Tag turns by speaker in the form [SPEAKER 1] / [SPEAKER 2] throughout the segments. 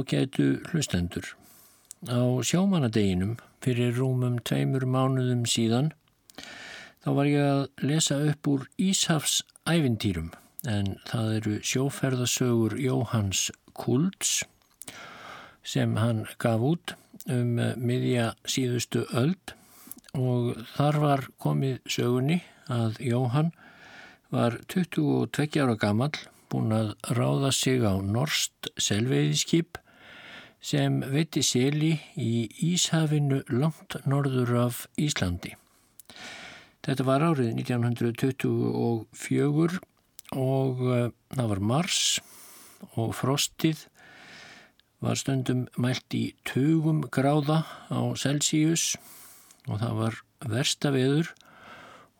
[SPEAKER 1] Ágætu hlustendur. Á sjómanadeginum fyrir rúmum tveimur mánuðum síðan þá var ég að lesa upp úr Íshafs ævintýrum en það eru sjóferðasögur Jóhanns Kulds sem hann gaf út um miðja síðustu öld og þar var komið sögunni að Jóhann var 22 ára gammal búin að ráða sig á norst selveiðiskip sem veitti seli í Íshafinu langt norður af Íslandi. Þetta var árið 1924 og uh, það var mars og frostið var stundum mælt í tugum gráða á Celsius og það var versta veður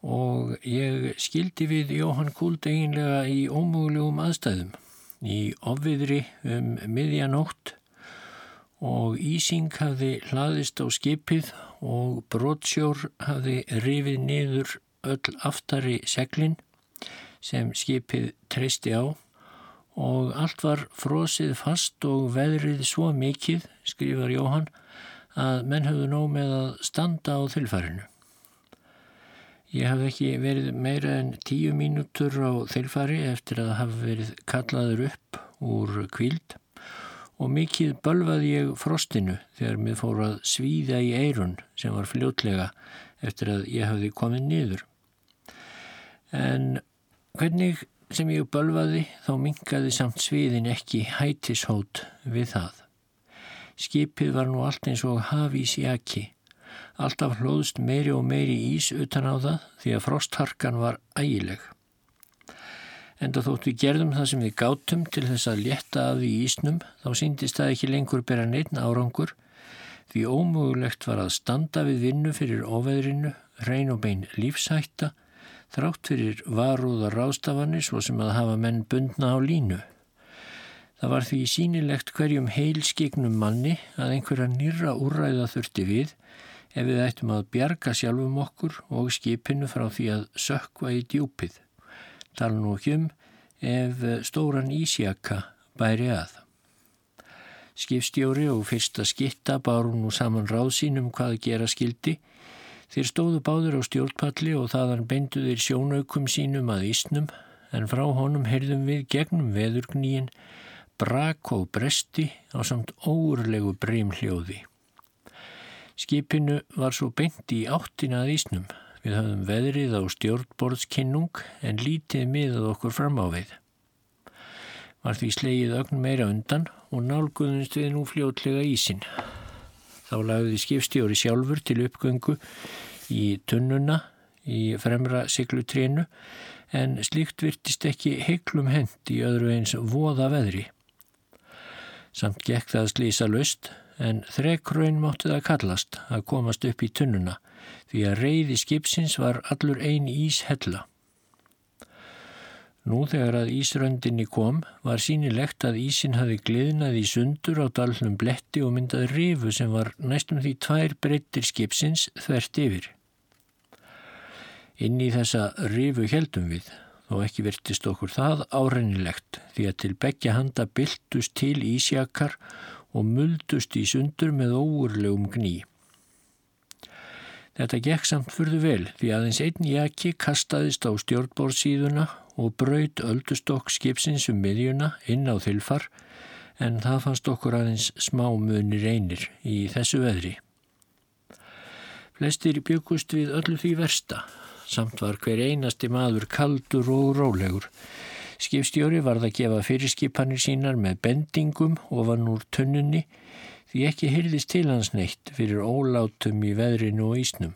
[SPEAKER 1] og ég skildi við Jóhann Kúld eiginlega í ómögulegum aðstæðum í ofviðri um miðjanótt og Ísing hafði hlaðist á skipið og brotsjór hafði rifið niður öll aftari seglinn sem skipið treysti á og allt var frosið fast og veðrið svo mikið, skrifar Jóhann, að menn höfðu nóg með að standa á þilfarinu. Ég hafði ekki verið meira en tíu mínútur á þeilfari eftir að hafa verið kallaður upp úr kvíld og mikið bölvaði ég frostinu þegar mér fór að svíða í eirun sem var fljótlega eftir að ég hafði komið niður. En hvernig sem ég bölvaði þá mingaði samt sviðin ekki hætishót við það. Skipið var nú allt eins og hafís í ekki Alltaf hlóðst meiri og meiri ís utan á það því að frostharkan var ægileg. Enda þótt við gerðum það sem við gátum til þess að létta af því ísnum þá síndist það ekki lengur bera neitt árangur því ómögulegt var að standa við vinnu fyrir óveðrinu, reyn og bein lífsætta, þrátt fyrir varúða rástafanir svo sem að hafa menn bundna á línu. Það var því sínilegt hverjum heilskignum manni að einhverja nýra úræða þurfti við ef við ættum að bjarga sjálfum okkur og skipinu frá því að sökva í djúpið. Tala nú ekki um ef stóran ísjaka bæri að. Skipstjóri og fyrsta skitta báru nú saman ráð sínum hvað að gera skildi. Þeir stóðu báður á stjórnpalli og þaðan bendu þeir sjónaukum sínum að ísnum en frá honum heyrðum við gegnum veðurgníin brak og bresti á samt óurlegu breymhljóði. Skipinu var svo beint í áttinað ísnum. Við hafðum veðrið á stjórnborðskinnung en lítið miðað okkur fram á við. Var því slegið ögn meira undan og nálguðumst við nú fljótlega ísin. Þá lagði skipstjóri sjálfur til uppgöngu í tunnuna í fremra siglutrénu en slíkt virtist ekki heiklum hend í öðru eins voða veðri. Samt gekk það slísa löst en þrekraun mátti það kallast að komast upp í tunnuna því að reyði skipsins var allur ein ís hella. Nú þegar að ísröndinni kom var sínilegt að ísin hafi gliðnað í sundur á dalnum bletti og myndað rifu sem var næstum því tvær breyttir skipsins þvert yfir. Inn í þessa rifu heldum við og ekki virtist okkur það árennilegt því að til begja handa byltust til ísjakar og muldust í sundur með óurlegum gní. Þetta gekk samt fyrðu vel því aðeins einn jaki kastaðist á stjórnbórsíðuna og braut öldustokk skipsins um miðjuna inn á þilfar en það fannst okkur aðeins smá munir einir í þessu veðri. Flestir byggust við öllu því versta, samt var hver einasti maður kaldur og rólegur Skipstjóri varð að gefa fyrirskipanir sínar með bendingum ofan úr tunnunni því ekki hyrðist til hans neitt fyrir ólátum í veðrinu og ísnum.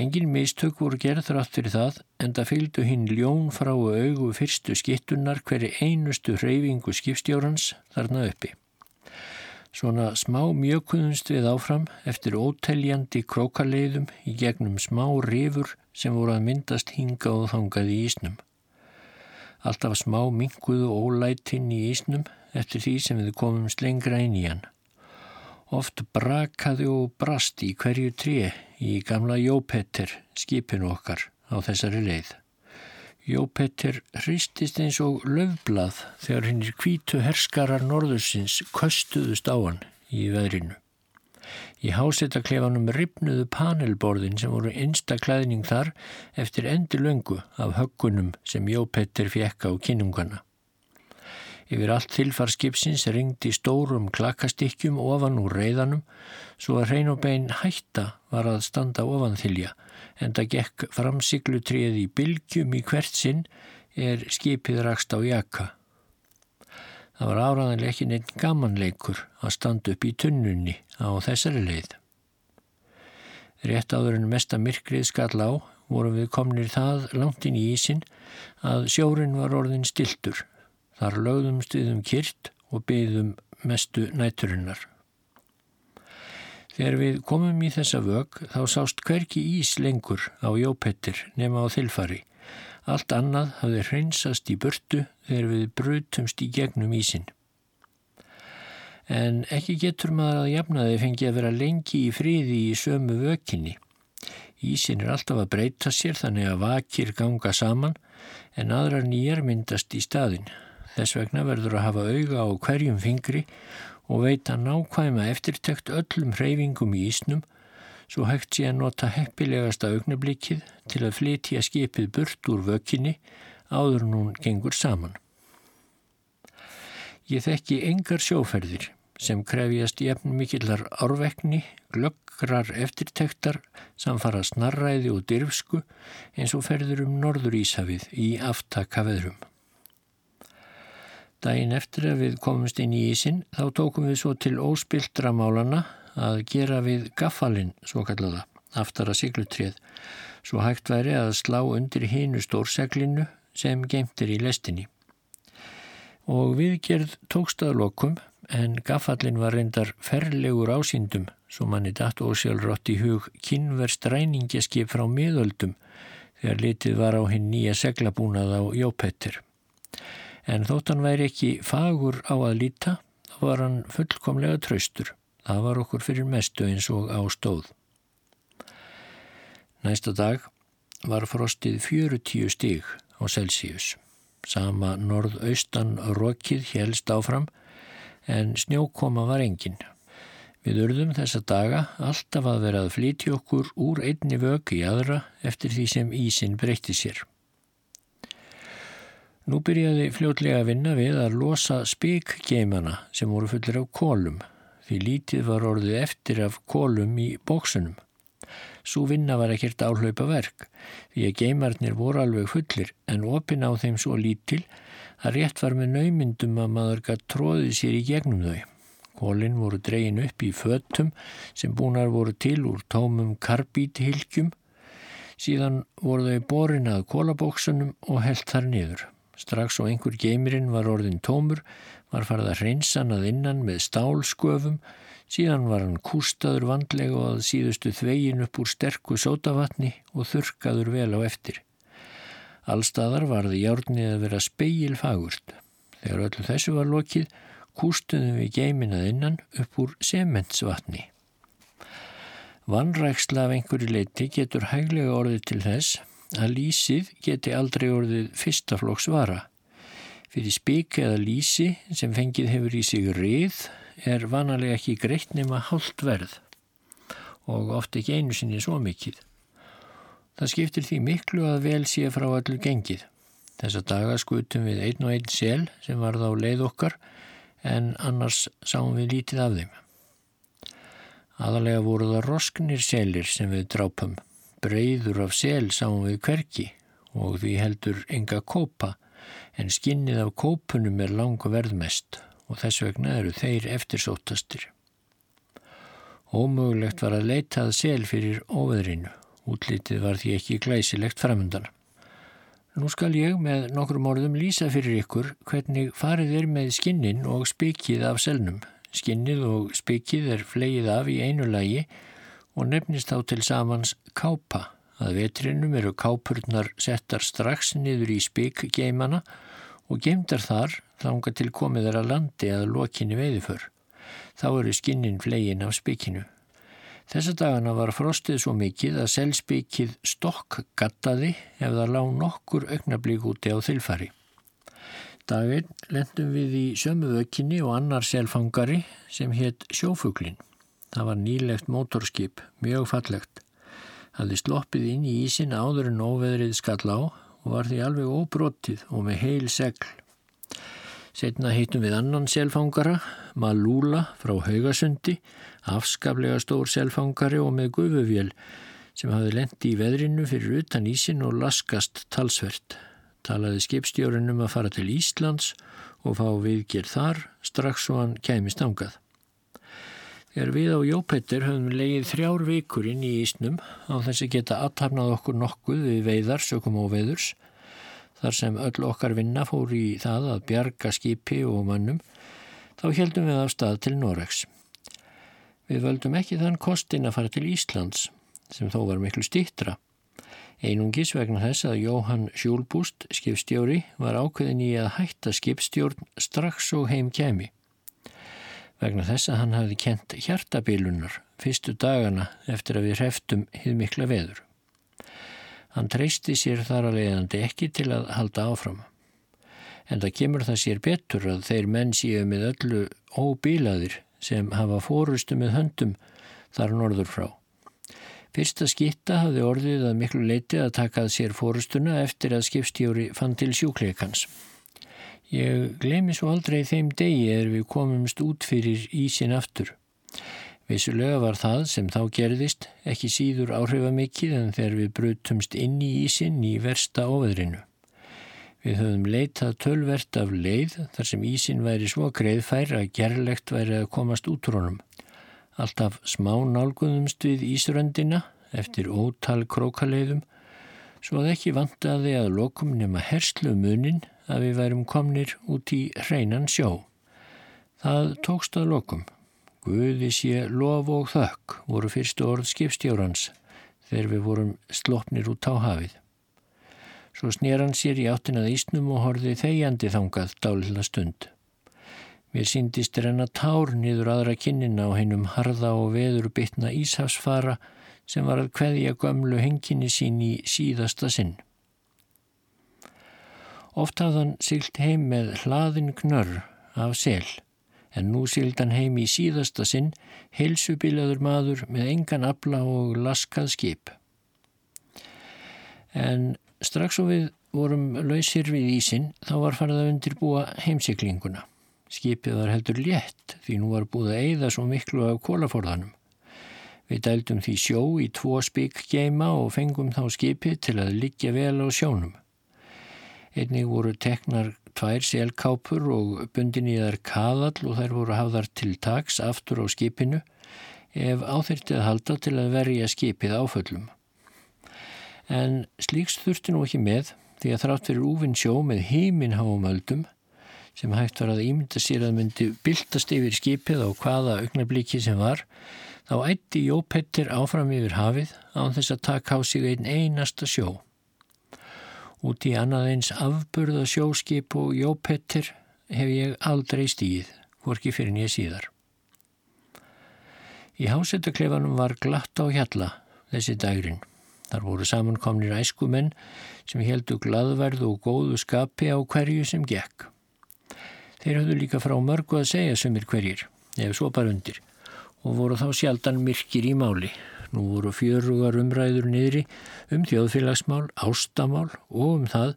[SPEAKER 1] Engin mistök voru gerð þrátt fyrir það en það fylgdu hinn ljón frá augu fyrstu skittunar hverju einustu hreyfingu skipstjórans þarna uppi. Svona smá mjökunumst við áfram eftir óteljandi krókaleiðum í gegnum smá rifur sem voru að myndast hinga og þangað í ísnum. Alltaf smá minguðu ólætinn í ísnum eftir því sem við komum slengra inn í hann. Oft brakaði og brast í hverju tré í gamla Jópetter skipinu okkar á þessari leið. Jópetter hristist eins og löfblað þegar hinnir kvítu herskarar norðursins köstuðust á hann í veðrinu. Í hásettaklefanum ripnuðu panelborðin sem voru einsta klæðning þar eftir endur löngu af höggunum sem Jópetter fjekka á kynungana. Yfir allt þilfar skipsins ringdi stórum klakkastykkjum ofan úr reyðanum svo að hrein og bein hætta var að standa ofan þilja en það gekk framsiglutrið í bylgjum í hvert sinn er skipið rakst á jakka. Það var áraðanlega ekki neitt gamanleikur að standa upp í tunnunni á þessari leið. Rétt áður en mesta myrkrið skall á vorum við komnir það langt inn í ísin að sjórin var orðin stiltur Þar lögðumst við um kyrt og byggðum mestu næturinnar. Þegar við komum í þessa vög þá sást hverki ís lengur á jópettir nema á þilfari. Allt annað hafði hreinsast í burtu þegar við brutumst í gegnum ísin. En ekki getur maður að jafnaði fengi að vera lengi í fríði í sömu vökinni. Ísin er alltaf að breyta sér þannig að vakir ganga saman en aðrar nýjar myndast í staðin. Þess vegna verður að hafa auga á hverjum fingri og veita nákvæma eftirtekt öllum hreyfingum í ísnum svo hægt sé að nota heppilegasta augnablikkið til að flytja skipið burt úr vökinni áður hún gengur saman. Ég þekki engar sjóferðir sem krefjast jefn mikillar árvekni, glöggrar eftirtektar, samfara snarræði og dyrfsku eins og ferður um Norður Ísafið í aftaka veðrum. Dæin eftir að við komumst inn í ísin þá tókum við svo til óspildra málana að gera við gaffalinn, svo kallaða, aftara siglutrið, svo hægt væri að slá undir hínu stórseglinu sem gemtir í lestinni. Og viðgerð tókstaðlokum en gaffallin var reyndar ferlegur ásýndum svo manni datt ósjálfrátt í hug kynverst ræningjaskip frá miðöldum þegar litið var á hinn nýja seglabúnað á Jópettir en þótt hann væri ekki fagur á að líta, þá var hann fullkomlega traustur. Það var okkur fyrir mestu eins og á stóð. Næsta dag var frostið 40 stig á Celsius. Sama norðaustan rokið helst áfram en snjókoma var engin. Við urðum þessa daga alltaf að vera að flytja okkur úr einni vöku í aðra eftir því sem ísin breytti sér. Nú byrjaði fljótlega að vinna við að losa spíkgeimana sem voru fullir af kólum því lítið var orðið eftir af kólum í bóksunum. Svo vinna var ekkert áhlaupa verk því að geimarnir voru alveg fullir en opin á þeim svo lítil að rétt var með naumyndum að maður gætt tróðið sér í gegnum þau. Kólinn voru dregin upp í föttum sem búnar voru til úr tómum karbíthylgjum síðan voru þau borin að kólabóksunum og held þar niður. Strax og einhver geimirinn var orðin tómur, var farið að hreinsan að innan með stálsköfum, síðan var hann kústaður vandlega og að síðustu þvegin upp úr sterku sótavatni og þurkaður vel á eftir. Allstaðar var það hjárnið að vera speil fagurt. Þegar öllu þessu var lokið, kústuðum við geimin að innan upp úr sementsvatni. Vannræksla af einhverju leiti getur hæglega orðið til þess að lísið geti aldrei orðið fyrstaflokks vara. Fyrir spík eða lísi sem fengið hefur í sig rið er vanalega ekki greitt nema hálft verð og oft ekki einu sinni svo mikið. Það skiptir því miklu að vel sé frá allur gengið. Þessa daga skutum við einn og einn sel sem varð á leið okkar en annars sáum við lítið af þeim. Aðalega voru það rosknir selir sem við drápum breyður af sel sáum við hverki og því heldur enga kópa en skinnið af kópunum er langa verðmest og þess vegna eru þeir eftirsóttastir. Ómögulegt var að leitað sel fyrir óveðrinu, útlitið var því ekki glæsilegt framöndan. Nú skal ég með nokkrum orðum lýsa fyrir ykkur hvernig farið er með skinnin og spikið af selnum. Skinnið og spikið er fleið af í einu lagi og nefnist þá til samans kápa. Að vetrinum eru kápurnar settar strax niður í spikgeimana og geimdar þar þanga til komið þeirra landi að lokinni veiðuför. Þá eru skinnin flegin af spikinu. Þessa dagana var frostið svo mikið að selspikið stokk gattaði ef það lág nokkur augnablík úti á þilfari. Daginn lendum við í sömu vökinni og annar selfangari sem hétt sjófuglin. Það var nýlegt mótorskip, mjög fallegt. Hafði sloppið inn í ísin áður en óveðrið skall á og var því alveg óbrotið og með heil segl. Setna heitum við annan selfangara, Malúla frá Haugasundi, afskaplega stór selfangari og með gufuvél sem hafði lendi í veðrinu fyrir utan ísin og laskast talsvert. Talaði skipstjórun um að fara til Íslands og fá viðgerð þar strax svo hann kæmist ángað. Þegar við á Jópetter höfum legið þrjár vikur inn í Ísnum á þess að geta aðtapnað okkur nokkuð við veiðar, sökum og veðurs, þar sem öll okkar vinna fór í það að bjarga skipi og mannum, þá heldum við af stað til Noregs. Við völdum ekki þann kostin að fara til Íslands, sem þó var miklu stýttra. Einungis vegna þess að Jóhann Sjúlbúst, skipstjóri, var ákveðin í að hætta skipstjórn strax og heim kemi vegna þess að hann hafði kent hjartabilunar fyrstu dagana eftir að við hreftum hið mikla veður. Hann treysti sér þar að leiðandi ekki til að halda áfram. En það kemur það sér betur að þeir menn síu með öllu óbílaðir sem hafa fórustu með höndum þar norður frá. Fyrsta skitta hafði orðið að miklu leiti að takað sér fórustuna eftir að skipstjóri fann til sjúkleikans. Ég gleymi svo aldrei þeim degi eða við komumst út fyrir ísin aftur. Vissulega var það sem þá gerðist ekki síður áhrifamikið en þegar við brutumst inn í ísin í versta óveðrinu. Við höfum leitað tölvert af leið þar sem ísin væri svo greiðfær að gerlegt væri að komast út úr honum. Alltaf smá nálguðumst við Ísröndina eftir ótal krókaleiðum svo að ekki vantaði að lokum nema herslu munin að við værum komnir út í hreinan sjó. Það tókst að lokum. Guði sé lof og þökk voru fyrstu orð skipstjórans þegar við vorum slopnir út á hafið. Svo snýr hann sér í áttinað ísnum og horfið þegjandi þangað dálila stund. Mér síndist renna tár niður aðra kinnina á hennum harða og veður bytna íshafsfara sem var að kveðja gömlu henginni sín í síðasta sinn. Oft hafði hann sylt heim með hlaðin knörr af sel, en nú sylt hann heim í síðasta sinn, heilsubilaður maður með engan abla og laskað skip. En strax og við vorum lausir við ísin, þá var farið að undirbúa heimsiklinguna. Skipið var heldur létt því nú var búið að eigða svo miklu af kólaforðanum. Við dældum því sjó í tvo spík geima og fengum þá skipið til að liggja vel á sjónum. Einnig voru teknar tvær selkápur og bundin í þær kaðall og þær voru hafðar til taks aftur á skipinu ef áþyrtið halda til að verja skipið áföllum. En slíks þurfti nú ekki með því að þrátt fyrir úvinn sjó með heiminháumöldum sem hægt var að ímynda sér að myndi byltast yfir skipið á hvaða augnablíki sem var, þá ætti Jópettir áfram yfir hafið án þess að taka á sig einn einasta sjó. Út í annað eins afburða sjóskip og jópettir hef ég aldrei stíð, hvorki fyrir nýja síðar. Í hásettakleifanum var glatt á hjalla þessi dagrin. Þar voru samankomnir æskumenn sem heldu gladverð og góðu skapi á hverju sem gekk. Þeir höfðu líka frá mörgu að segja sumir hverjir, ef svo bara undir, og voru þá sjaldan myrkir í máli. Nú voru fjörugar umræður niðri um þjóðfélagsmál, ástamál og um það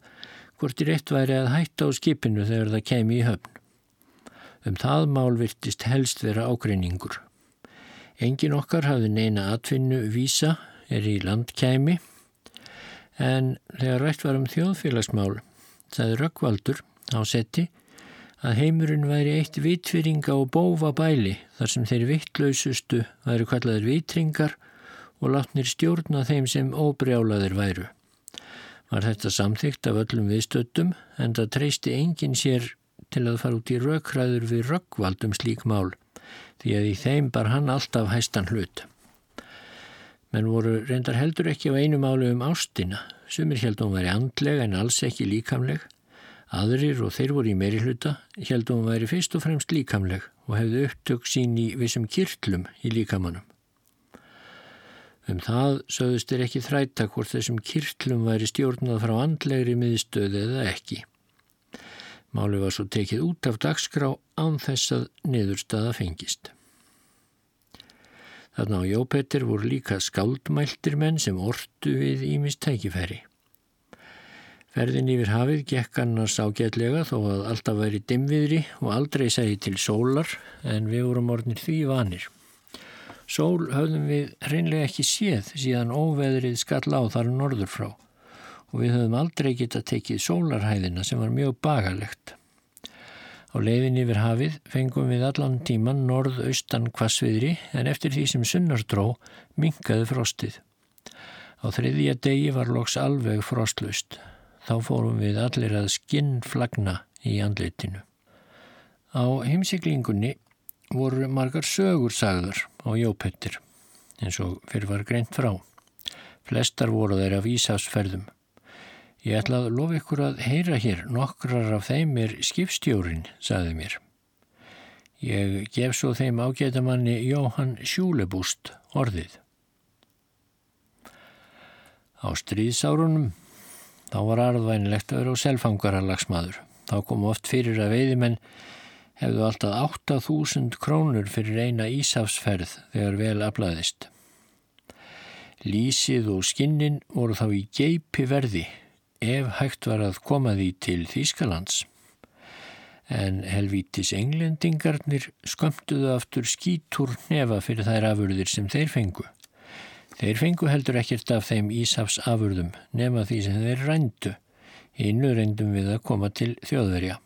[SPEAKER 1] hvort í rétt væri að hætta á skipinu þegar það kemi í höfn. Um það mál virtist helst vera ágreiningur. Engin okkar hafði neina atvinnu vísa er í landkæmi en þegar rætt var um þjóðfélagsmál það er rökkvaldur á setti að heimurinn væri eitt vitfyringa og bófa bæli þar sem þeir vittlausustu væri kallaðir vitringar og látnir stjórna þeim sem óbrjálaðir væru. Var þetta samþygt af öllum viðstöttum en það treysti enginn sér til að fara út í rökkræður við rökkvaldum slík mál því að í þeim bar hann alltaf hæstan hlut. Menn voru reyndar heldur ekki á einu málu um ástina, sumir heldum væri andleg en alls ekki líkamleg. Aðrir og þeir voru í meiri hluta heldum væri fyrst og fremst líkamleg og hefðu upptök sín í vissum kirtlum í líkamannum. Um það sögðust er ekki þræta hvort þessum kirtlum væri stjórnað frá andlegri miðstöðu eða ekki. Máli var svo tekið út af dagskrá án þess að niðurstaða fengist. Þarna á Jópetter voru líka skáldmæltir menn sem ortu við ímist tækifæri. Ferðin yfir hafið gekk annars ágætlega þó að alltaf væri dimviðri og aldrei segi til sólar en við vorum orðnir því vanir. Sól höfðum við reynlega ekki séð síðan óveðrið skall á þar norður frá og við höfðum aldrei geta tekið sólarhæðina sem var mjög bagalegt. Á leiðin yfir hafið fengum við allan tíman norð-austan kvassviðri en eftir því sem sunnar dró minkaði frostið. Á þriðja degi var loks alveg frostlust þá fórum við allir að skinn flagna í andleitinu. Á heimsiklingunni voru margar sögur sagðar á Jópettir, eins og fyrir var greint frá. Flestar voru þeir af Ísafsferðum. Ég ætla að lofa ykkur að heyra hér, nokkrar af þeim er skipstjórin, sagði mér. Ég gef svo þeim ágætamanni Jóhann Sjúlebúst orðið. Á stríðsárunum Þá var arðvænilegt að vera á selfangaralagsmaður. Þá kom oft fyrir að veiðimenn hefðu alltaf 8.000 krónur fyrir eina ísafsferð þegar vel aflaðist. Lísið og skinnin voru þá í geipi verði ef hægt var að koma því til Þýskalands. En helvítis englendingarnir skömmtuðu aftur skítur nefa fyrir þær afurðir sem þeir fengu. Þeir fengu heldur ekkert af þeim Ísafs afurðum nema því sem þeir rændu. Innu reyndum við að koma til þjóðverja.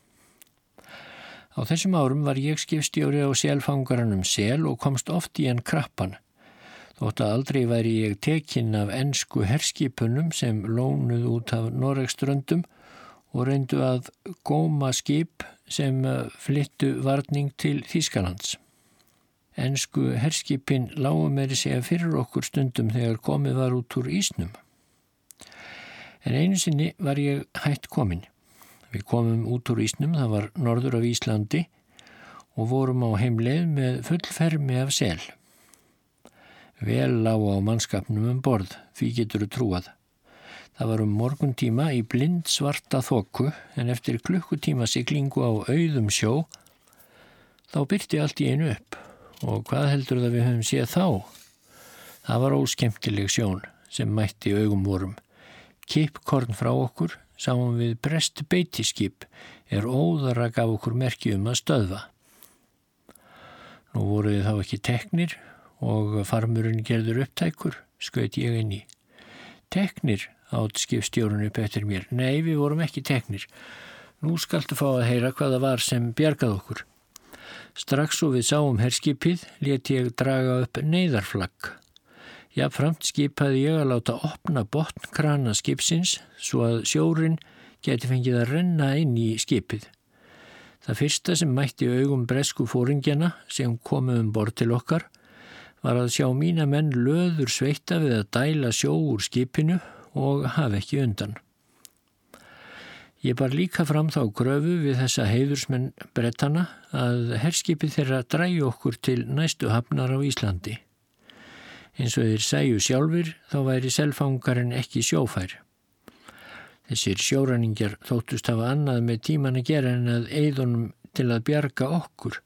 [SPEAKER 1] Á þessum árum var ég skipstjóri á selfangaranum sel og komst oft í enn krappan. Þótt að aldrei væri ég tekinn af ennsku herskipunum sem lónuð út af Noregströndum og reyndu að góma skip sem flyttu varning til Þískalands. Ensku herskipin lágu meiri segja fyrir okkur stundum þegar komið var út úr Ísnum. En einu sinni var ég hætt komin. Við komum út úr Ísnum, það var norður af Íslandi og vorum á heimleið með fullfermi af sel. Vel lág á mannskapnum um borð, því getur þú trúað. Það var um morgun tíma í blind svarta þokku en eftir klukkutíma siglingu á auðum sjó þá byrti allt í einu upp og hvað heldur það við höfum séð þá? Það var óskemtileg sjón sem mætti augum vorum. Kipkorn frá okkur, sáum við brest beitiskip, er óðara gaf okkur merki um að stöðva. Nú voru þið þá ekki teknir og farmurinn gerður upptækur, skaut ég inn í. Teknir, átt skipstjórun upp eftir mér. Nei, við vorum ekki teknir. Nú skaltu fá að heyra hvaða var sem bjargað okkur. Strax og við sáum herskipið let ég draga upp neyðarflagg. Jáfnframt skipaði ég að láta opna botnkrana skipsins svo að sjórin geti fengið að renna inn í skipið. Það fyrsta sem mætti augum bresku fóringjana sem komið um bort til okkar var að sjá mína menn löður sveita við að dæla sjó úr skipinu og hafa ekki undan. Ég bar líka fram þá gröfu við þessa heiðursmenn brettana að herskipið þeirra dræju okkur til næstu hafnar á Íslandi. Eins og þeir sæju sjálfur þá væri selfangarinn ekki sjófær. Þessir sjóraningjar þóttust hafa annað með tíman að gera en að eigðunum til að bjarga okkur.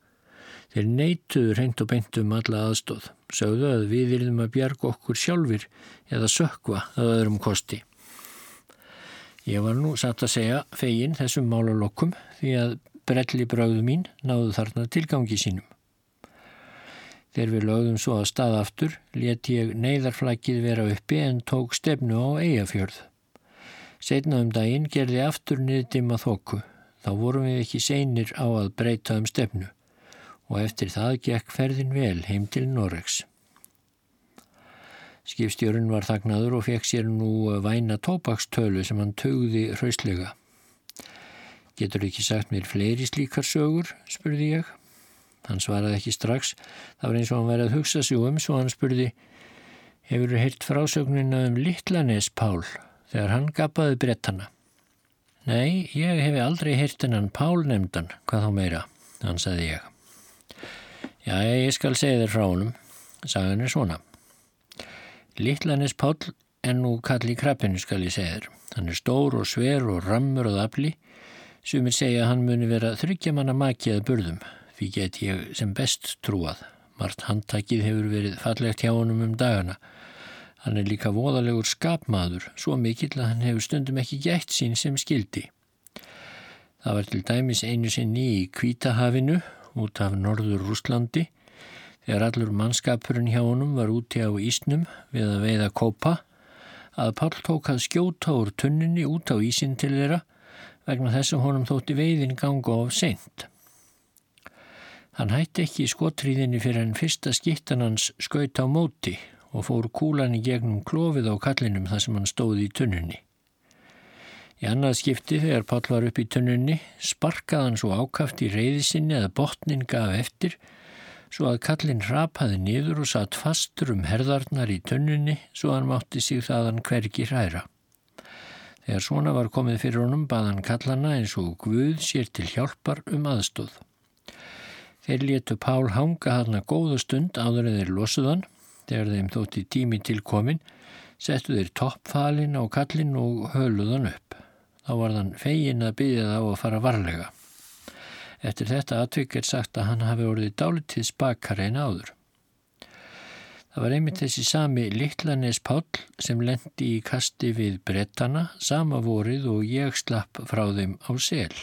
[SPEAKER 1] Þeir neituður hengt og beintum alla aðstóð, sögðu að við erum að bjarga okkur sjálfur eða sökva að öðrum kosti. Ég var nú satt að segja fegin þessum málalokkum því að brelli bröðu mín náðu þarna tilgangi sínum. Þegar við lögðum svo að stað aftur let ég neyðarflækið vera uppi en tók stefnu á eigafjörð. Setna um daginn gerði aftur niðdima þokku. Þá vorum við ekki seinir á að breyta um stefnu og eftir það gekk ferðin vel heim til Noregs. Skipstjórun var þagnaður og fekk sér nú væna tópakstölu sem hann tögði hrauslega. Getur ekki sagt mér fleiri slíkar sögur, spurði ég. Hann svaraði ekki strax. Það var eins og hann verið að hugsa sig um, svo hann spurði Hefur þú heyrt frásögnina um Littlanes Pál þegar hann gapaði brettana? Nei, ég hef aldrei heyrt hennan Pál nefndan, hvað þá meira, hann sagði ég. Já, ég skal segja þér frá honum, sagði hann er svona. Littlanis Páll en nú kalli krabbinu skal ég segja þér. Hann er stór og sver og rammur og afli sem er segja að hann muni vera þryggjamanna makiðað burðum því get ég sem best trúað. Mart handtakið hefur verið fallegt hjá honum um dagana. Hann er líka voðalegur skapmaður, svo mikill að hann hefur stundum ekki gætt sín sem skildi. Það var til dæmis einu sinni í Kvítahafinu út af Norður Rúslandi þegar allur mannskapurinn hjá honum var úti á ísnum við að veiða kópa að Pál tók að skjóta úr tunninni út á ísin til þeirra vegna þess að honum þótti veiðin ganga of seint. Hann hætti ekki skotriðinni fyrir en fyrsta skittan hans skaut á móti og fór kúlan í gegnum klófið á kallinum þar sem hann stóði í tunninni. Í annað skipti þegar Páll var upp í tunnunni sparkaði hann svo ákaft í reyðisinni að botnin gaf eftir svo að kallin rapaði niður og satt fastur um herðarnar í tunnunni svo hann mátti sig það hann hvergi hræra. Þegar svona var komið fyrir honum bað hann kallana eins og Guð sér til hjálpar um aðstóð. Þeir letu Pál hanga hann að góða stund áður en þeir losuðan þegar þeim þótti tími til komin settu þeir toppfalin á kallin og höluðan upp þá var þann fegin að byggja það á að fara varlega. Eftir þetta atvik er sagt að hann hafi orðið dálitið spakar einn áður. Það var einmitt þessi sami Littlanes Páll sem lendi í kasti við brettana sama vorið og ég slapp frá þeim á sel.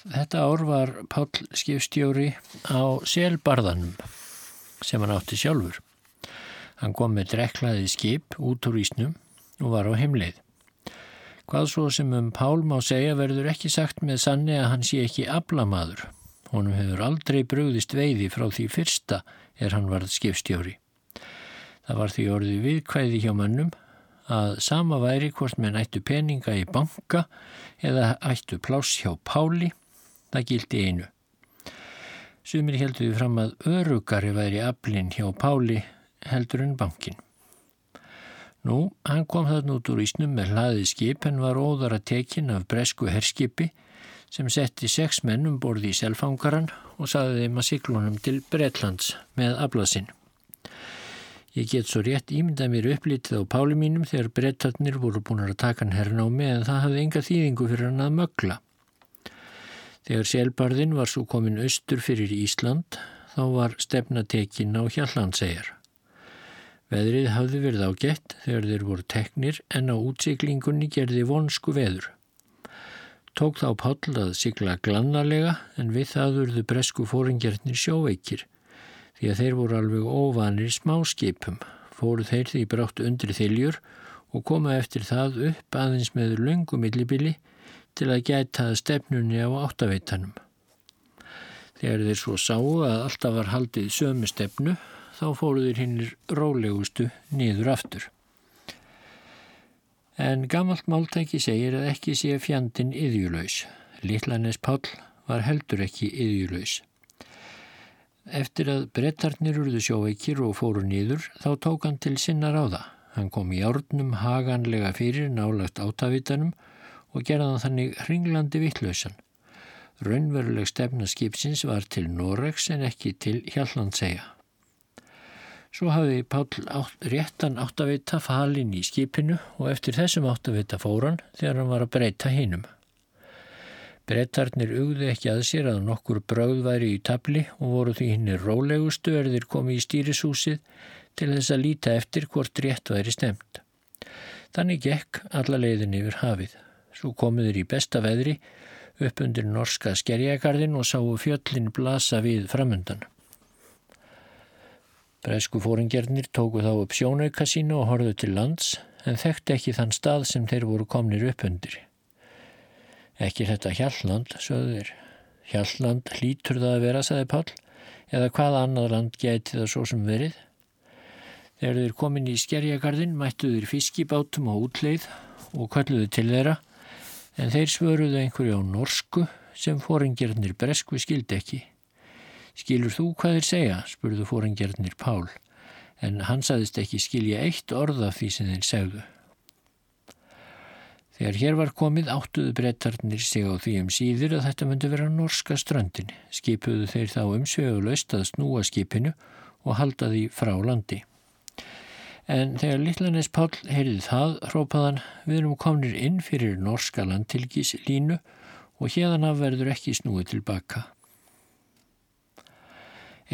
[SPEAKER 1] Þetta ár var Páll skipstjóri á selbarðanum sem hann átti sjálfur. Hann kom með dreklaði skip út úr ísnum og var á heimleið. Hvað svo sem um Pál má segja verður ekki sagt með sanni að hann sé ekki ablamaður. Honum hefur aldrei brugðist veiði frá því fyrsta er hann varð skipstjóri. Það var því orðið viðkvæði hjá mannum að sama væri hvort með nættu peninga í banka eða ættu pláss hjá Páli, það gildi einu. Sumir heldur við fram að örugari væri aflinn hjá Páli heldur en bankin. Nú, hann kom þarna út úr ísnum með hlaðið skip en var óðara tekin af bresku herskipi sem setti sex menn um borði í selfangaran og saði þeim að siklunum til Bretlands með ablasinn. Ég get svo rétt ímynda mér upplítið á páli mínum þegar brettarnir voru búin að taka hann herrnámi en það hafði enga þýðingu fyrir hann að mögla. Þegar selbarðin var svo komin austur fyrir Ísland þá var stefnatekin á Hjallandsegjar. Veðrið hafði verið ágætt þegar þeir voru teknir en á útsiklingunni gerði vonsku veður. Tók þá Páll að sigla glannarlega en við það urðu bresku fóringjarnir sjóveikir því að þeir voru alveg óvanir smáskipum. Fóru þeir því brátt undri þiljur og koma eftir það upp aðeins með lungumillibili til að gæta stefnunni á áttaveitanum. Þegar þeir svo sáu að alltaf var haldið sömu stefnu þá fóruður hinnir rólegustu niður aftur. En gammalt máltæki segir að ekki sé fjandin yðjulöys. Littlanes Páll var heldur ekki yðjulöys. Eftir að brettarnir urðu sjóveikir og fóru nýður þá tók hann til sinna ráða. Hann kom í árnum haganlega fyrir nálagt átavitanum og gerða þannig hringlandi vittlausan. Raunveruleg stefna skipsins var til Noregs en ekki til Hjallandsega. Svo hafi Páll átt, réttan áttavita falin í skipinu og eftir þessum áttavita fóran þegar hann var að breyta hinnum. Brettarnir ugði ekki að sér að nokkur bröð væri í tabli og voru því hinnir rólegustu erðir komið í stýrisúsið til þess að líta eftir hvort rétt væri stemt. Þannig gekk alla leiðin yfir hafið. Svo komiður í besta veðri upp undir norska skerjagarðin og sáu fjöllin blasa við framundan. Bresku fóringjarnir tóku þá upp sjónauka sínu og horðu til lands en þekkti ekki þann stað sem þeir voru komnir upp undir. Ekki þetta Hjalland, sögðu þeir. Hjalland hlítur það að vera, sagði Pál, eða hvaða annað land gæti það svo sem verið. Þegar þeir komin í skerjagarðin mættu þeir fiskibátum á útleið og kalluðu til þeirra en þeir svöruðu einhverju á norsku sem fóringjarnir bresku skildi ekki. Skilur þú hvað þeir segja? spurðu fóringjarnir Pál, en hann saðist ekki skilja eitt orða því sem þeir segðu. Þegar hér var komið áttuðu brettarnir sig á því um síður að þetta myndi vera norska ströndin. Skipuðu þeir þá umsveguleust að snúa skipinu og halda því frá landi. En þegar Littlanes Pál heyrið það, hrópaðan, við erum komnir inn fyrir norska landtilgis línu og hérðan af verður ekki snúið tilbaka.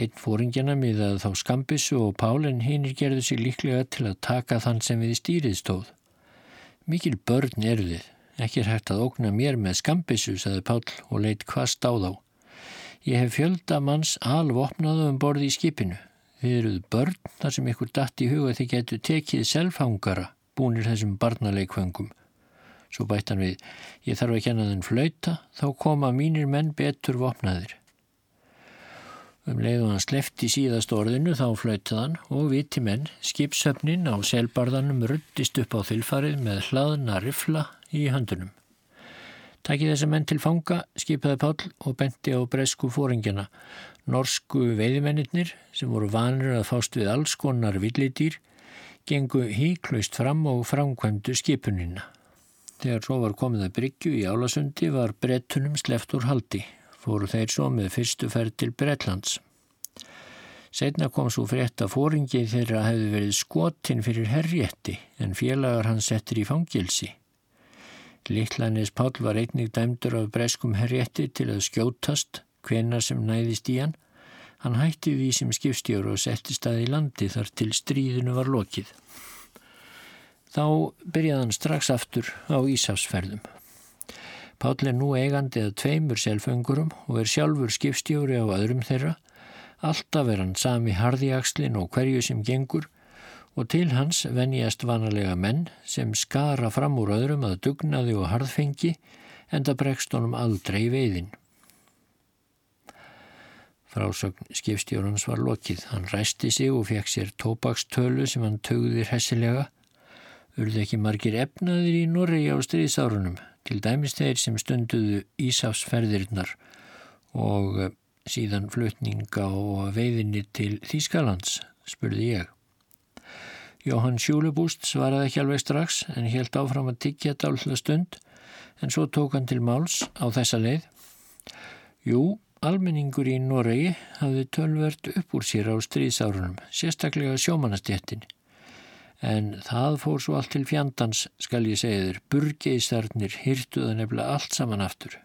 [SPEAKER 1] Einn fóringjana miðað þá skambissu og Pálinn hinnir gerðu sig líklega til að taka þann sem við stýrið stóð. Mikil börn eru þið, ekki er hægt að ókna mér með skambissu, saði Pál og leitt hvast á þá. Ég hef fjölda manns alvopnaðu um borði í skipinu. Þið eruð börn þar sem ykkur datt í huga þið getur tekið selfhangara búnir þessum barnaleikvöngum. Svo bættan við, ég þarf að kenna þenn flauta, þá koma mínir menn betur vopnaðir. Um leið og hann slefti síðast orðinu þá flautaðan og viti menn skipsöfnin á selbarðanum ruttist upp á þylfarið með hlaðna rifla í höndunum. Takki þessa menn til fanga, skipaði Pál og benti á bresku fóringjana. Norsku veiðimennir sem voru vanur að fást við alls konar villidýr gengu híklaust fram og framkvæmdu skipunina. Þegar svo var komið að bryggju í Álasundi var brettunum sleft úr haldi fóru þeir svo með fyrstu ferð til Bretlands. Setna kom svo frétt að fóringi þeirra hefði verið skotinn fyrir herrjetti en félagar hann settir í fangilsi. Littlanis Pál var einnig dæmdur af breskum herrjetti til að skjótast hvenar sem næðist í hann. Hann hætti því sem skipstjóru og setti stað í landi þar til stríðinu var lokið. Þá byrjaði hann strax aftur á Ísafsferðum. Páll er nú eigandi að tveimur selföngurum og er sjálfur skipstjóri á öðrum þeirra. Alltaf er hann sami hardiakslin og hverju sem gengur og til hans venjast vanalega menn sem skara fram úr öðrum að dugnaði og harðfengi en það bregst honum aldrei veiðin. Frásögn skipstjórans var lokið. Hann ræsti sig og fekk sér tópakstölu sem hann tögðir hessilega. Urði ekki margir efnaðir í Norri á stríðsárunum til dæmis þeir sem stunduðu Ísafsferðirnar og eh, síðan flutninga og veiðinni til Þýskalands, spurði ég. Jóhann Sjúlebúst svaraði ekki alveg strax en helt áfram að tiggja dálhla stund en svo tók hann til máls á þessa leið. Jú, almenningur í Noregi hafði tölvert upp úr sér á stríðsárunum, sérstaklega sjómanastjettin en það fór svo allt til fjandans, skal ég segja þér, burgeisarnir hýrtuða nefnilega allt saman aftur.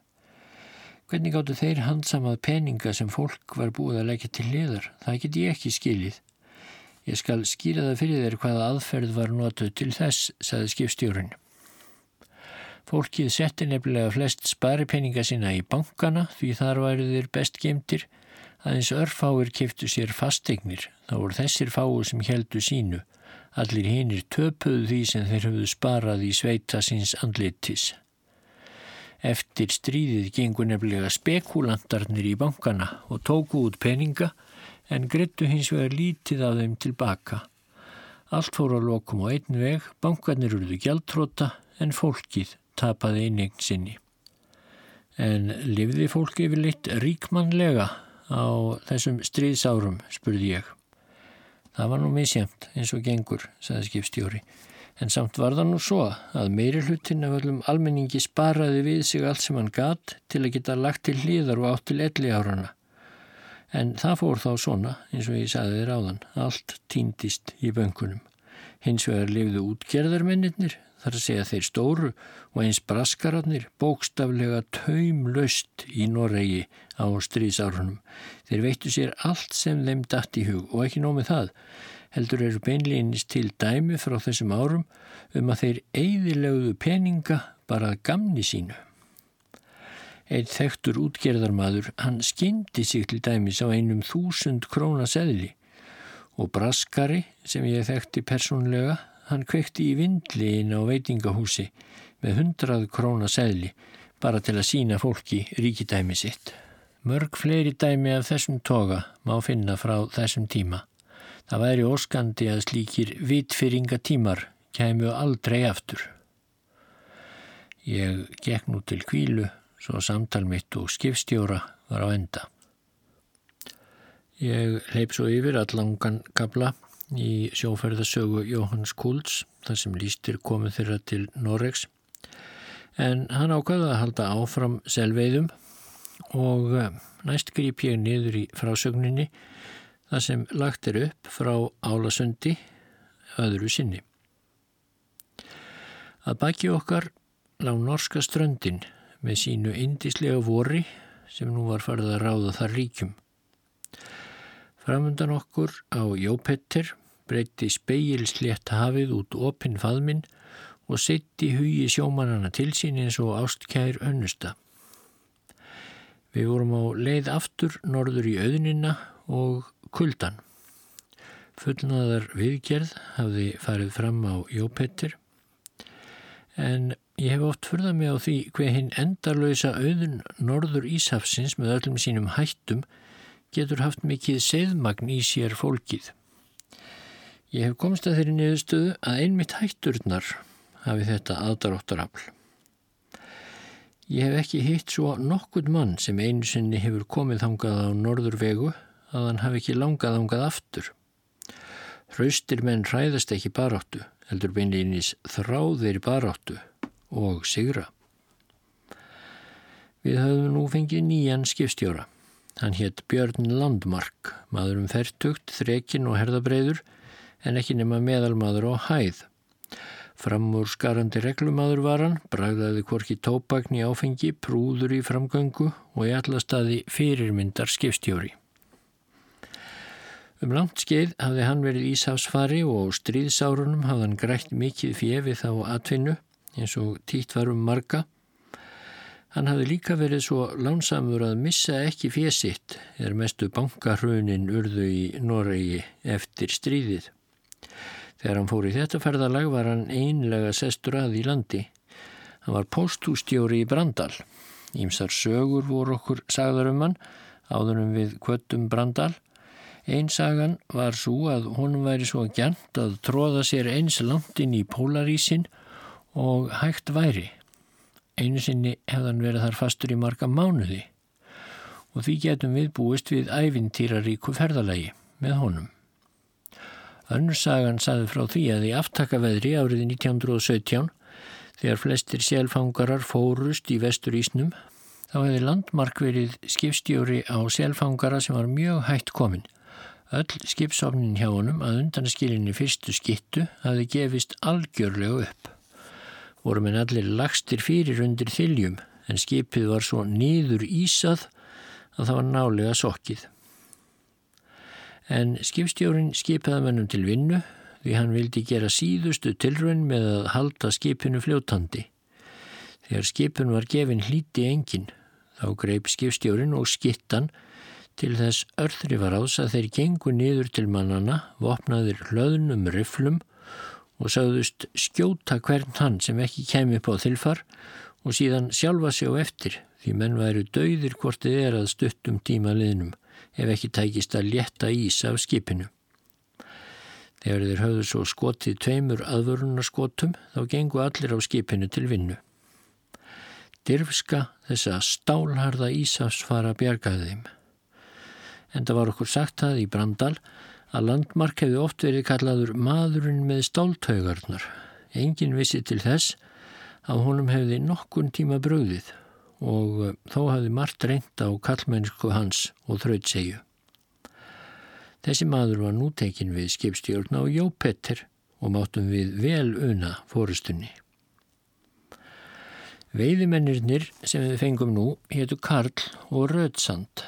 [SPEAKER 1] Hvernig gáttu þeir handsamað peninga sem fólk var búið að leggja til liðar? Það get ég ekki skilið. Ég skal skýra það fyrir þér hvaða aðferð var notuð til þess, saði skipstjórun. Fólkið setti nefnilega flest sparipeninga sína í bankana því þar væri þeir best gemtir aðeins örfáir kiftu sér fasteignir. þá voru þessir fáu sem heldu sínu Allir hinnir töpuðu því sem þeir höfðu sparað í sveita síns andlitis. Eftir stríðið gengur nefnilega spekulantarnir í bankana og tóku út peninga en grittu hins vegar lítið af þeim tilbaka. Allt fór á lokum á einn veg, bankarnir eruðu gjaldtróta en fólkið tapaði einnig sinni. En lifði fólki yfir litt ríkmannlega á þessum stríðsárum, spurði ég. Það var nú misjæmt eins og gengur, saði skipstjóri, en samt var það nú svo að meiri hlutin af öllum almenningi sparaði við sig allt sem hann gatt til að geta lagt til hlýðar og átt til elli árana. En það fór þá svona, eins og ég saði þér áðan, allt týndist í böngunum. Hins vegar lifðu útgerðarmennir, þar að segja þeir stóru og eins braskararnir bókstaflega taumlaust í Noregi á stríðsárunum. Þeir veittu sér allt sem þeim dætt í hug og ekki nómið það. Heldur eru beinleginnist til dæmi frá þessum árum um að þeir eigðilegu peninga bara gamni sínu. Eitt þektur útgerðarmadur, hann skyndi sig til dæmis á einum þúsund króna seðli og braskari sem ég þekkti persónlega hann kvekti í vindli inn á veitingahúsi með hundrað króna segli bara til að sína fólki ríkidæmi sitt. Mörg fleiri dæmi af þessum toga má finna frá þessum tíma. Það væri óskandi að slíkir vitfyringa tímar kæmu aldrei aftur. Ég gekk nú til kvílu svo samtal mitt og skipstjóra var á enda. Ég leip svo yfir allangan kabla í sjóferðasögu Jóhanns Kulds þar sem lístir komið þeirra til Noregs en hann ákvaði að halda áfram selveiðum og eh, næst grýp ég niður í frásögninni þar sem lagt er upp frá Álasundi öðru sinni. Að baki okkar lág norska ströndin með sínu indislega vori sem nú var farið að ráða þar ríkjum. Framundan okkur á Jópetter breyti speilslétt hafið út opinn faðminn og sitt í hugi sjómanana til sín eins og ástkær önnusta. Við vorum á leið aftur norður í auðnina og kuldan. Fullnaðar viðgerð hafði farið fram á Jópettir en ég hef oft fyrðað mig á því hver hinn endarlösa auðun norður Íshafsins með öllum sínum hættum getur haft mikið seðmagn í sér fólkið. Ég hef komst að þeirri niðurstöðu að einmitt hætturnar hafi þetta aðdaróttarafl. Ég hef ekki hitt svo nokkur mann sem einu sinni hefur komið þangað á norðurvegu að hann hafi ekki langað þangað aftur. Hraustir menn hræðast ekki baráttu, heldur beinleginis þráðir baráttu og sigra. Við höfum nú fengið nýjan skipstjóra. Hann hétt Björn Landmark, maður um færtugt, þrekin og herðabreiður en ekki nema meðalmaður á hæð. Framúr skarandi reglumadur var hann, bragðaði hvorki tópagn í áfengi, prúður í framgöngu og í allastaði fyrirmyndar skipstjóri. Um langt skeið hafði hann verið ísafsfari og stríðsárunum hafði hann grætt mikið fjefi þá atvinnu eins og títt var um marga. Hann hafði líka verið svo lánsamur að missa ekki fjesitt er mestu bankarhunin urðu í Noregi eftir stríðið. Þegar hann fór í þetta ferðalag var hann einlega sestur að í landi. Hann var póstústjóri í Brandal. Ímsar sögur voru okkur sagðar um hann, áðurum við kvöttum Brandal. Einsagan var svo að honum væri svo gænt að tróða sér eins langt inn í Pólarísin og hægt væri. Einu sinni hefðan verið þar fastur í marga mánuði og því getum við búist við ævintýraríku ferðalagi með honum. Önnursagan saði frá því að í aftakaveðri árið 1917 þegar flestir selfangarar fórust í vestur Ísnum þá hefði landmark verið skipstjóri á selfangara sem var mjög hægt komin. Öll skipsofnin hjá honum að undanskilinni fyrstu skittu hafi gefist algjörlega upp. Voru minn allir lagstir fyrir undir þiljum en skipið var svo nýður ísað að það var nálega sokkið en skipstjórin skipaði mennum til vinnu því hann vildi gera síðustu tilrönn með að halda skipinu fljótandi. Þegar skipun var gefin hlíti engin, þá greip skipstjórin og skittan til þess örðri var ás að þeir gengu niður til mannana, vopnaðir hlöðnum riflum og sagðust skjóta hvern hann sem ekki kemi upp á þilfar og síðan sjálfa sig á eftir því menn væru dauðir hvort þið er að stuttum tíma liðnum ef ekki tækist að létta ís af skipinu. Þegar þeir höfðu svo skotið tveimur aðvörunarskotum þá gengu allir á skipinu til vinnu. Dirfska þess að stálharða ísafsfara bjargaði þeim. En það var okkur sagt það í Brandal að landmark hefði oft verið kallaður maðurinn með stáltaugarnar. Engin vissi til þess að honum hefði nokkun tíma bröðið og eh, þó hafði margt reynd á kallmennsku hans og þrautsegju. Þessi maður var nútekin við skipstjórn á Jópetter og máttum við vel una fórustunni. Veiðimennirnir sem við fengum nú héttu Karl og Rödsand.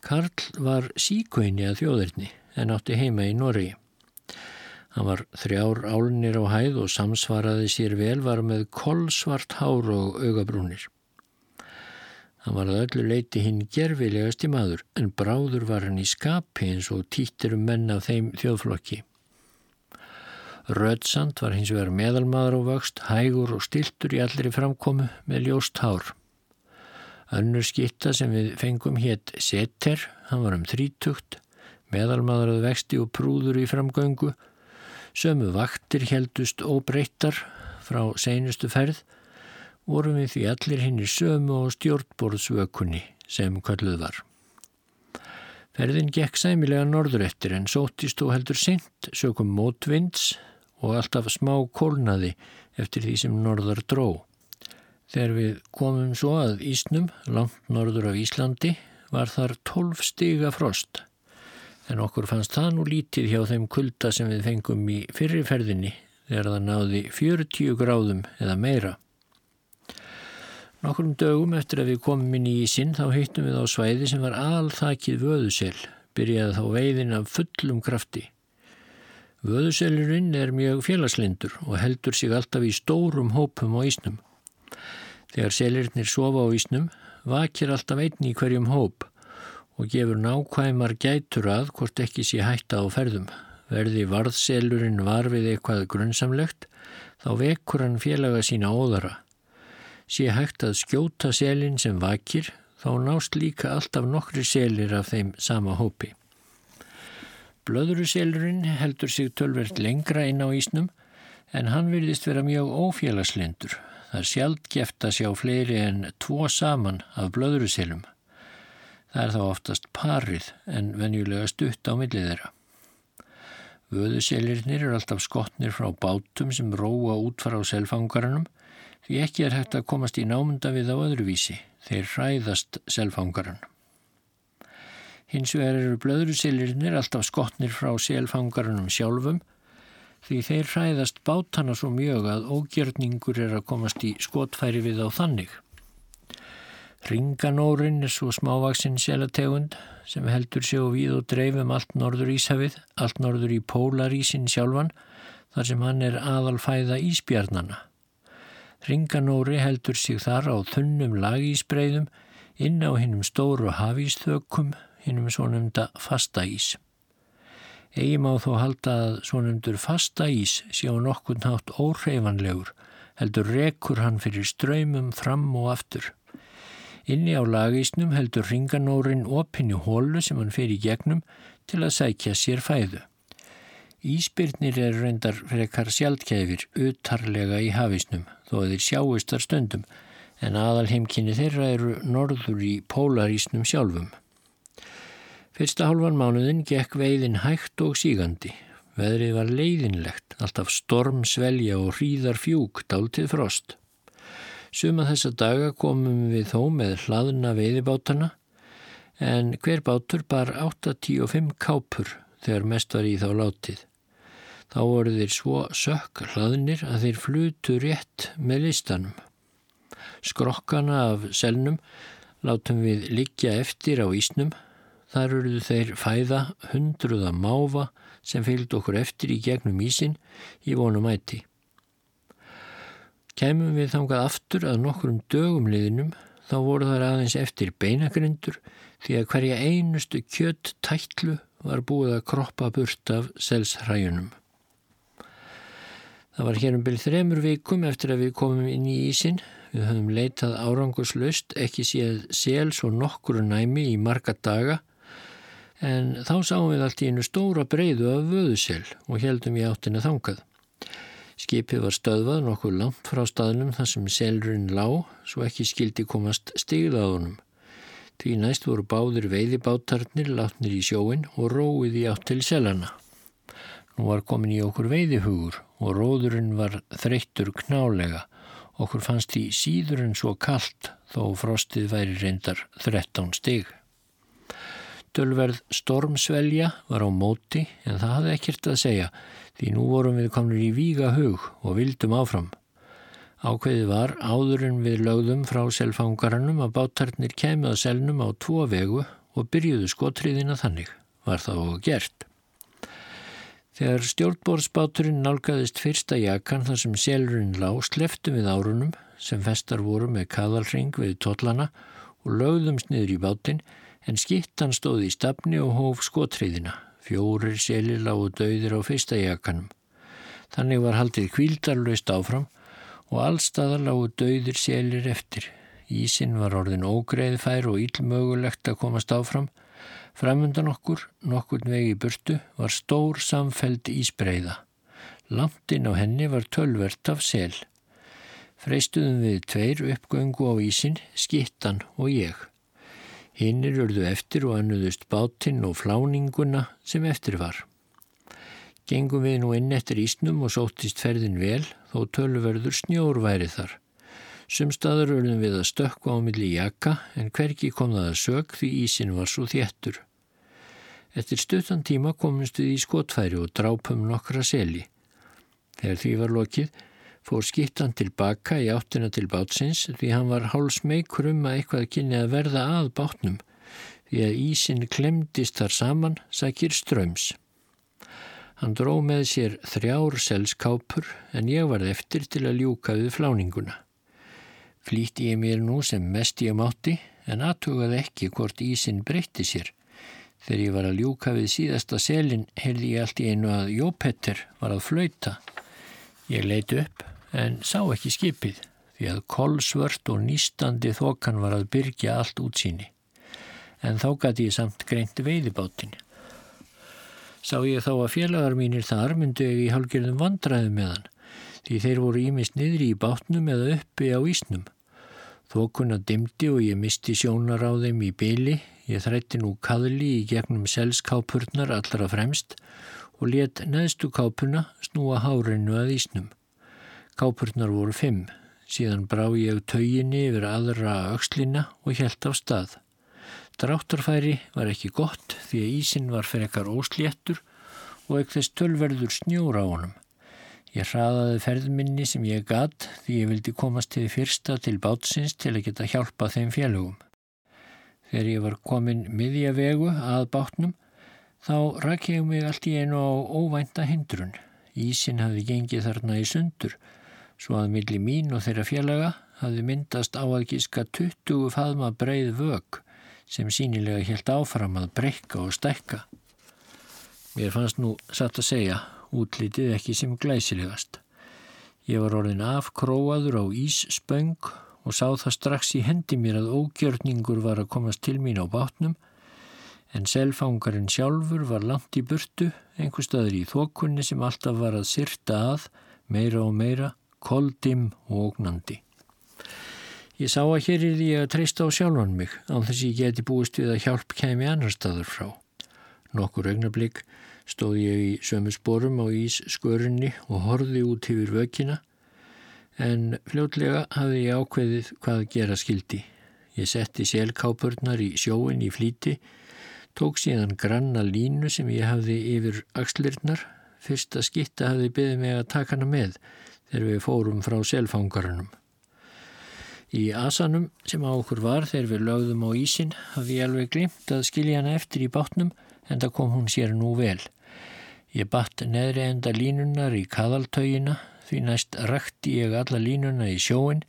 [SPEAKER 1] Karl var síkvæni að þjóðirni en átti heima í Norri. Hann var þrjár álnir á hæð og samsvaraði sér vel var með kolsvart hár og augabrúnir. Hann var að öllu leiti hinn gerfilegasti maður en bráður var hann í skapi eins og títir um menn af þeim þjóðflokki. Rödsand var hins vegar meðalmaður á vöxt, hægur og stiltur í allri framkomu með ljóst hár. Önnur skitta sem við fengum hétt Setter, hann var um þrítugt, meðalmaður að vexti og prúður í framgöngu Sömu vaktir heldust óbreyttar frá seinustu ferð vorum við því allir hinn í sömu og stjórnborðsvökunni sem kalluð var. Ferðin gekk sæmilega norður eftir en sóttist og heldur sint sökum mótvinds og alltaf smá kólnaði eftir því sem norðar dró. Þegar við komum svo að Ísnum, langt norður af Íslandi, var þar 12 stiga frost En okkur fannst það nú lítið hjá þeim kulda sem við fengum í fyrirferðinni þegar það náði 40 gráðum eða meira. Nokkrum dögum eftir að við komum inn í ísinn þá hittum við á svæði sem var alþakið vöðusel, byrjaði þá veiðin af fullum krafti. Vöðuselurinn er mjög félagslindur og heldur sig alltaf í stórum hópum á ísnum. Þegar selirnir sofa á ísnum vakir alltaf einn í hverjum hóp og gefur nákvæmar gætur að hvort ekki sé hætta á ferðum. Verði varðselurinn var við eitthvað grunnsamlegt þá vekur hann félaga sína óðara sé hægt að skjóta selin sem vakir þá nást líka alltaf nokkri selir af þeim sama hópi. Blöðuruselurinn heldur sig tölvert lengra inn á ísnum en hann virðist vera mjög ófélagslendur. Það er sjálf geft að sjá fleiri en tvo saman af blöðuruselum. Það er þá oftast parið en venjulega stutt á millið þeirra. Vöðuselirnir er alltaf skotnir frá bátum sem róa út fara á selfangaranum því ekki er hægt að komast í námunda við á öðruvísi, þeir hræðast selfangaran. Hins vegar eru blöðruselirnir alltaf skotnir frá selfangaranum sjálfum því þeir hræðast bátana svo mjög að ógjörningur er að komast í skotfæri við á þannig. Ringanórin er svo smávaksinn selategund sem heldur sig og við og dreifum allt norður Íshafið, allt norður í Pólarísin sjálfan þar sem hann er aðalfæða Ísbjarnana. Ringanóri heldur sig þar á þunnum lagísbreyðum inn á hinnum stóru hafísþökkum, hinnum svonumda fasta ís. Egi má þó halda að svonumdur fasta ís sé á nokkun hátt óhreifanlegur, heldur rekur hann fyrir ströymum fram og aftur. Inni á lagísnum heldur ringanórin opinni hólu sem hann fyrir gegnum til að sækja sér fæðu. Íspyrnir er reyndar frekar sjaldkæfir utarlega í hafisnum þó að þeir sjáistar stöndum en aðal heimkynni þeirra eru norður í pólarísnum sjálfum. Fyrsta hálfan mánuðin gekk veiðin hægt og sígandi. Veðrið var leiðinlegt, alltaf storm, svelja og hríðar fjúk dáltið frost. Suma þessa daga komum við þó með hlaðuna veiðibátana en hver bátur bar 8-10-5 kápur þegar mest var í þá látið. Þá voru þeir svo sökk hlaðnir að þeir flutu rétt með listanum. Skrokkana af selnum látum við liggja eftir á ísnum. Þar eruðu þeir fæða hundruða máfa sem fylgd okkur eftir í gegnum ísin í vonum æti. Kæmum við þangað aftur að nokkur um dögum liðinum þá voru þar aðeins eftir beinagrindur því að hverja einustu kjött tætlu var búið að kroppa burt af selshræjunum. Það var hér um byrð þremur vikum eftir að við komum inn í ísin. Við höfum leitað árangurslaust, ekki séð sel svo nokkuru næmi í marga daga en þá sáum við allt í einu stóra breyðu af vöðusel og heldum í áttina þangað. Skipið var stöðvað nokkuð langt frá staðnum þar sem selurinn lág svo ekki skildi komast honum. Því næst voru báðir veiðibátarnir látnir í sjóin og róið í átt til selana. Nú var komin í okkur veiðihugur og róðurinn var þreyttur knálega. Okkur fannst því síður en svo kallt þó frostið væri reyndar 13 stig. Tölverð stormsvelja var á móti en það hafði ekkert að segja því nú vorum við komin í víga hug og vildum áfram. Ákveði var áðurinn við lögðum frá selfangarannum að bátarnir kemið að selnum á tvo vegu og byrjuðu skotriðina þannig. Var það og gert. Þegar stjórnbórsbáturinn nálgæðist fyrsta jakan þar sem selurinn lág sleftum við árunum sem festar voru með kaðalring við tollana og lögðumst niður í bátinn en skittan stóði í stafni og hóf skotriðina. Fjórir selir lágu döðir á fyrsta jakanum. Þannig var haldið kvíldarlaust áfram og allstaðar lágu döðir selir eftir. Ísin var orðin ógreðfær og ílmögulegt að komast áfram Framundan okkur, nokkur vegi burtu, var stór samfeld ísbreyða. Lamtinn á henni var tölvert af sel. Freistuðum við tveir uppgöngu á ísin, skittan og ég. Hinnir urðu eftir og annuðust bátinn og fláninguna sem eftir var. Gengum við nú inn eftir ísnum og sóttist ferðin vel þó tölverður snjór væri þar. Sumstaður urðum við að stökka á milli jakka en hverki kom það að sög því ísin var svo þéttur. Eftir stuttan tíma komumst við í skotfæri og drápum nokkra seli. Þegar því var lokið fór skittan tilbaka í áttina til bátsins því hann var hálsmeikur um að eitthvað kynni að verða að bátnum því að ísin klemdist þar saman sækir ströms. Hann dró með sér þrjár selskápur en ég var eftir til að ljúka við fláninguna. Flýtti ég mér nú sem mest ég mátti en aðtugaði ekki hvort ísin breytti sér. Þegar ég var að ljúka við síðasta selin heyrði ég allt í einu að Jópetter var að flauta. Ég leiti upp en sá ekki skipið því að kolsvört og nýstandi þokan var að byrja allt útsýni. En þá gæti ég samt greint veiðibáttinu. Sá ég þá að félagar mínir þar myndu ég í halgjörðum vandraði með hann, því þeir voru ímist niðri í bátnum eða uppi á ísnum. Þókunna dimdi og ég misti sjónar á þeim í byli, ég þrætti nú kaðli í gegnum selskápurnar allra fremst og let neðstu kápuna snúa hárinu að ísnum. Kápurnar voru fimm, síðan brá ég tauginni yfir aðra aukslina og helt á stað. Dráttarfæri var ekki gott því að ísin var fyrir ekkar ósléttur og ekkert þess tölverður snjóra á honum. Ég hraðaði ferðminni sem ég gatt því ég vildi komast til fyrsta til bátsins til að geta hjálpa þeim félögum. Þegar ég var komin miðja vegu að bátnum þá rak ég mig allt í einu á óvænta hindrun. Ísin hafði gengið þarna í sundur svo að milli mín og þeirra félaga hafði myndast á að gíska 20 faðma breið vög sem sínilega helt áfram að breyka og stækka. Mér fannst nú satt að segja útlitið ekki sem glæsilegast. Ég var orðin afkróaður á ísspöng og sá það strax í hendi mér að ógjörningur var að komast til mín á bátnum en selfangarinn sjálfur var langt í burtu, einhver staður í þokunni sem alltaf var að syrta að, meira og meira, koldim og ógnandi. Ég sá að hér er ég að treysta á sjálfan mig án þess ég geti búist við að hjálp kemi annar staður frá. Nokkur augnablík stóð ég í sömu sporum á ís skörinni og horði út yfir vökina en fljótlega hafði ég ákveðið hvað gera skildi. Ég setti selkápurnar í sjóin í flíti, tók síðan granna línu sem ég hafði yfir axlirnar. Fyrsta skitta hafði byggðið mig að taka hana með þegar við fórum frá selfangarunum. Í asanum sem á okkur var þegar við lögðum á ísin hafði ég alveg glimt að skilja hana eftir í bátnum en það kom hún sér nú vel. Ég batt neðri enda línunar í kaðaltaugina því næst rætti ég alla línuna í sjóin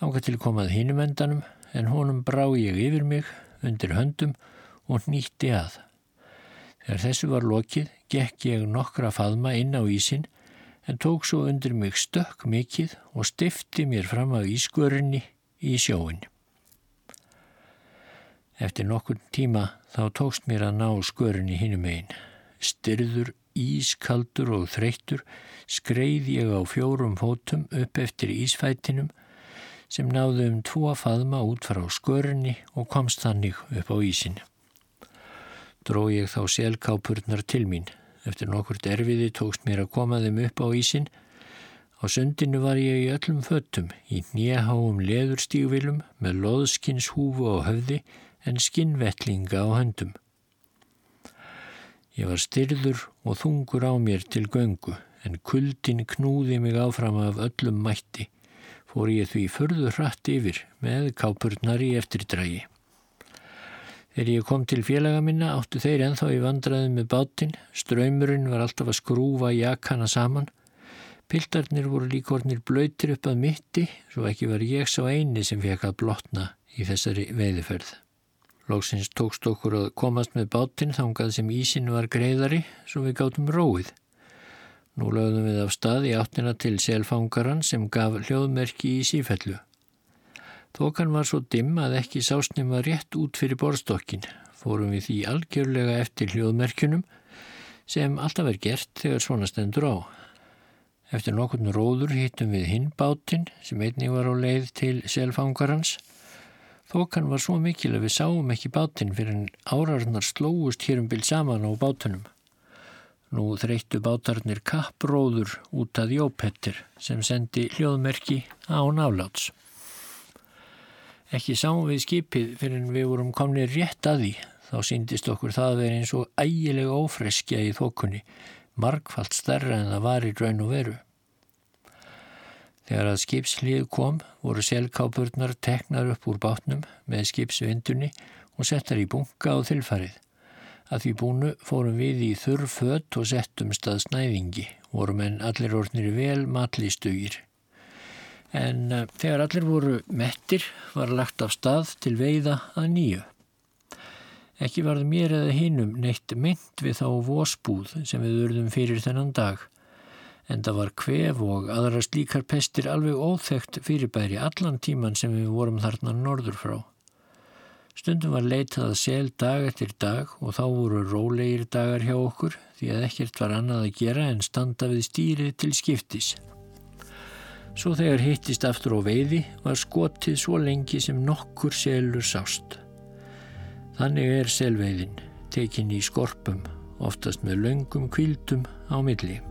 [SPEAKER 1] þángar til komað hinum endanum en honum brá ég yfir mig undir höndum og nýtti að. Þegar þessu var lokið gekk ég nokkra faðma inn á ísin en tók svo undir mig stökk mikið og stifti mér fram af ískvörinni í sjóin. Eftir nokkur tíma þá tókst mér að ná skvörinni hinnum einn. Styrður, ískaldur og þreyttur skreið ég á fjórum fótum upp eftir ísfætinum sem náðu um tvo faðma út frá skvörinni og komst þannig upp á ísin. Dró ég þá selkápurnar til mín Eftir nokkur derfiði tókst mér að koma þeim upp á ísin. Á sundinu var ég í öllum föttum, í nýjaháum leðurstígvilum með loðskinshúfu á höfði en skinnvettlinga á höndum. Ég var styrður og þungur á mér til göngu en kuldin knúði mig áfram af öllum mætti. Fór ég því förður hratt yfir með kápurnar í eftirdrægi. Þegar ég kom til félaga minna áttu þeir enþá í vandraði með bátinn, ströymurinn var alltaf að skrúfa jakkana saman. Pildarnir voru líkornir blöytir upp að mitti, svo ekki var ég sá eini sem fekk að blotna í þessari veiðiferð. Lóksins tókst okkur að komast með bátinn þangað sem ísin var greiðari, svo við gáttum róið. Nú lögðum við af stað í áttina til selfangaran sem gaf hljóðmerki í sífellu. Þokan var svo dimm að ekki sásnum að rétt út fyrir borstokkin. Fórum við því algjörlega eftir hljóðmerkjunum sem alltaf er gert þegar svona stendur á. Eftir nokkurnu róður hittum við hinbáttinn sem einnig var á leið til selfangarans. Þokan var svo mikil að við sáum ekki bátinn fyrir en árarnar slóust hér um bíl saman á bátunum. Nú þreyttu bátarnir kappróður út að Jópettir sem sendi hljóðmerki á náláts. Ekki sáum við skipið fyrir en við vorum komnið rétt að því. þá síndist okkur það verið eins og ægileg ófreskja í þokunni, margfalt stærra en það var í raun og veru. Þegar að skipslið kom voru selkápurnar teknar upp úr bátnum með skipsvindunni og settar í bunga á þilfarið. Að því búnu fórum við í þurr fött og settum stað snæðingi, vorum en allir orðnir vel matlistugir. En uh, þegar allir voru mettir var lagt af stað til veiða að nýju. Ekki varð mér eða hinnum neitt mynd við þá vósbúð sem við urðum fyrir þennan dag en það var kvef og aðra slíkar pestir alveg óþægt fyrirbæri allan tíman sem við vorum þarna norður frá. Stundum var leitað að sel dag eftir dag og þá voru rólegir dagar hjá okkur því að ekkert var annað að gera en standa við stýrið til skiptis. Svo þegar hittist aftur á veiði var skotið svo lengi sem nokkur selur sást. Þannig er selveiðin, tekin í skorpum, oftast með löngum kvildum á milli.